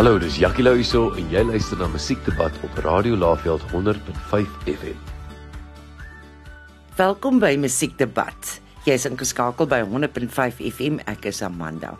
Hallo, dis Jackie Lou hierso en jy luister na Musiekdebat op Radio Laveld 100.5 FM. Welkom by Musiekdebat. Jy's ingeskakel by 100.5 FM. Ek is Amanda.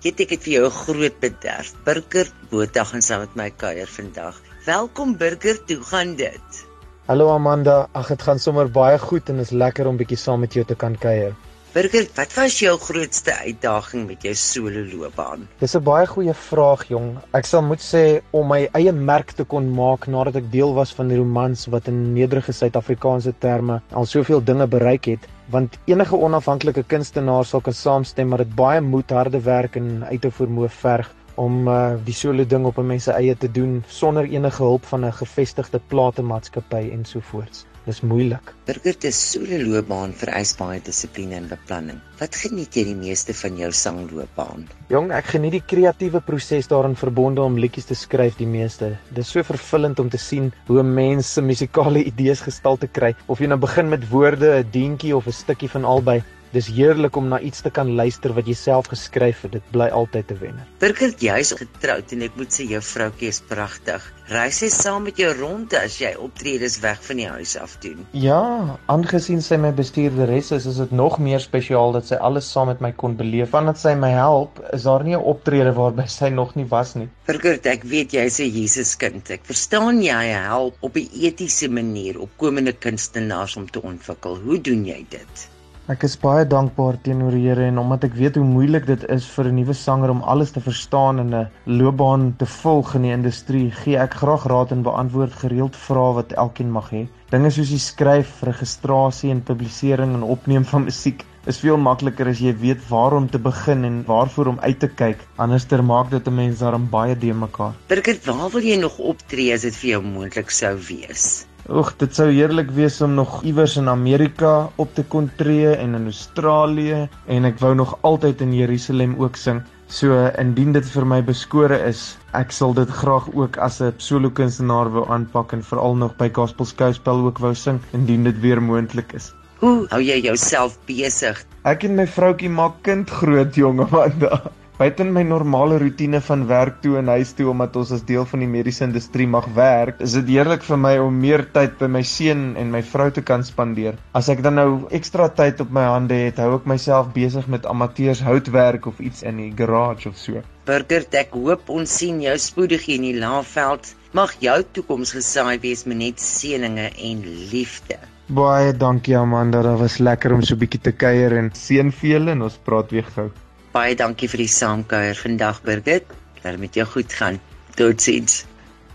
Weet ek het vir jou 'n groot bederf. Burger Botha gaan saam met my kuier vandag. Welkom Burger, hoe gaan dit? Hallo Amanda, ag dit gaan sommer baie goed en is lekker om bietjie saam met jou te kan kuier. Burger, wat was jou grootste uitdaging met jou solo loopbaan? Dis 'n baie goeie vraag, jong. Ek sal moet sê om my eie merk te kon maak nadat ek deel was van die romans wat in nederige Suid-Afrikaanse terme al soveel dinge bereik het, want enige onafhanklike kunstenaar sal kan saamstem maar dit baie moed, harde werk en uithou vermoë verg om uh, die solo ding op 'n mens se eie te doen sonder enige hulp van 'n gevestigde platemaatskappy ensovoorts. Dis moeilik. Burger te solo loopbaan vereis baie dissipline en beplanning. Wat geniet jy die meeste van jou sangloopbaan? Jong, ek geniet die kreatiewe proses daarin verbonde om liedjies te skryf die meeste. Dis so vervullend om te sien hoe mense musikale idees gestalte kry of jy nou begin met woorde, 'n deentjie of 'n stukkie van albei. Dis heerlik om na iets te kan luister wat jy self geskryf het. Dit bly altyd 'n wenner. Burger, jy's getroud en ek moet sê jou vroutjie is pragtig. Reis sy saam met jou rond as jy optredes weg van die huis af doen? Ja, aangesien sy my bestuurderes is, is dit nog meer spesiaal dat sy alles saam met my kon beleef. Vandat sy my help, is daar nie 'n optrede waarby sy nog nie was nie. Burger, ek weet jy's 'n Jesuskind. Ek verstaan jy help op 'n etiese manier opkomende kunstenaars om te ontwikkel. Hoe doen jy dit? Ek is baie dankbaar teenoor die Here en omdat ek weet hoe moeilik dit is vir 'n nuwe sanger om alles te verstaan en 'n loopbaan te volg in die industrie, gee ek graag raad en beantwoord gereeld vrae wat elkeen mag hê. Dinge soos die skryf, registrasie en publisering en opneem van musiek is veel makliker as jy weet waar om te begin en waarvoor om uit te kyk. Anderster maak dit 'n mens daarom baie de mekaar. Birgit, waar wil jy nog optree as dit vir jou moontlik sou wees? Oek, dit sou heerlik wees om nog iewers in Amerika op te kon tree en in Australië en ek wou nog altyd in Jerusalem ook sing. So indien dit vir my beskore is, ek sal dit graag ook as 'n solo kunstenaar wou aanpak en veral nog by Gospel Skouspel ook wou sing indien dit weer moontlik is. Hoe hou jy jouself besig? Ek en my vroutjie maak kind groot jonge man daar. Buiten my normale rotine van werk toe en huis toe omdat ons as deel van die mediese industrie mag werk, is dit heerlik vir my om meer tyd by my seun en my vrou te kan spandeer. As ek dan nou ekstra tyd op my hande het, hou ek myself besig met amateurs houtwerk of iets in die garage of so. Burger, ek hoop ons sien jou spoedig in die Laagveld. Mag jou toekoms gesaai wees met net seëninge en liefde. Baie dankie Amanda, dit was lekker om so 'n bietjie te kuier en seën vir julle en ons praat weer gou. Baie dankie vir die saamkuier vandag, Birgit. Laat met jou goed gaan. Totsiens.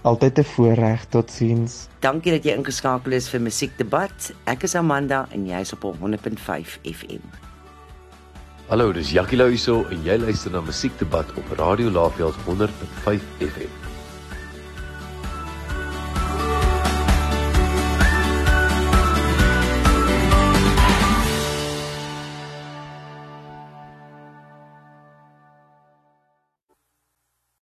Altyd 'n voorreg. Totsiens. Dankie dat jy ingeskakel is vir Musiekdebat. Ek is Amanda en jy is op 100.5 FM. Hallo, dis Jackie Lou hierso en jy luister na Musiekdebat op Radio Laveld 100.5 FM.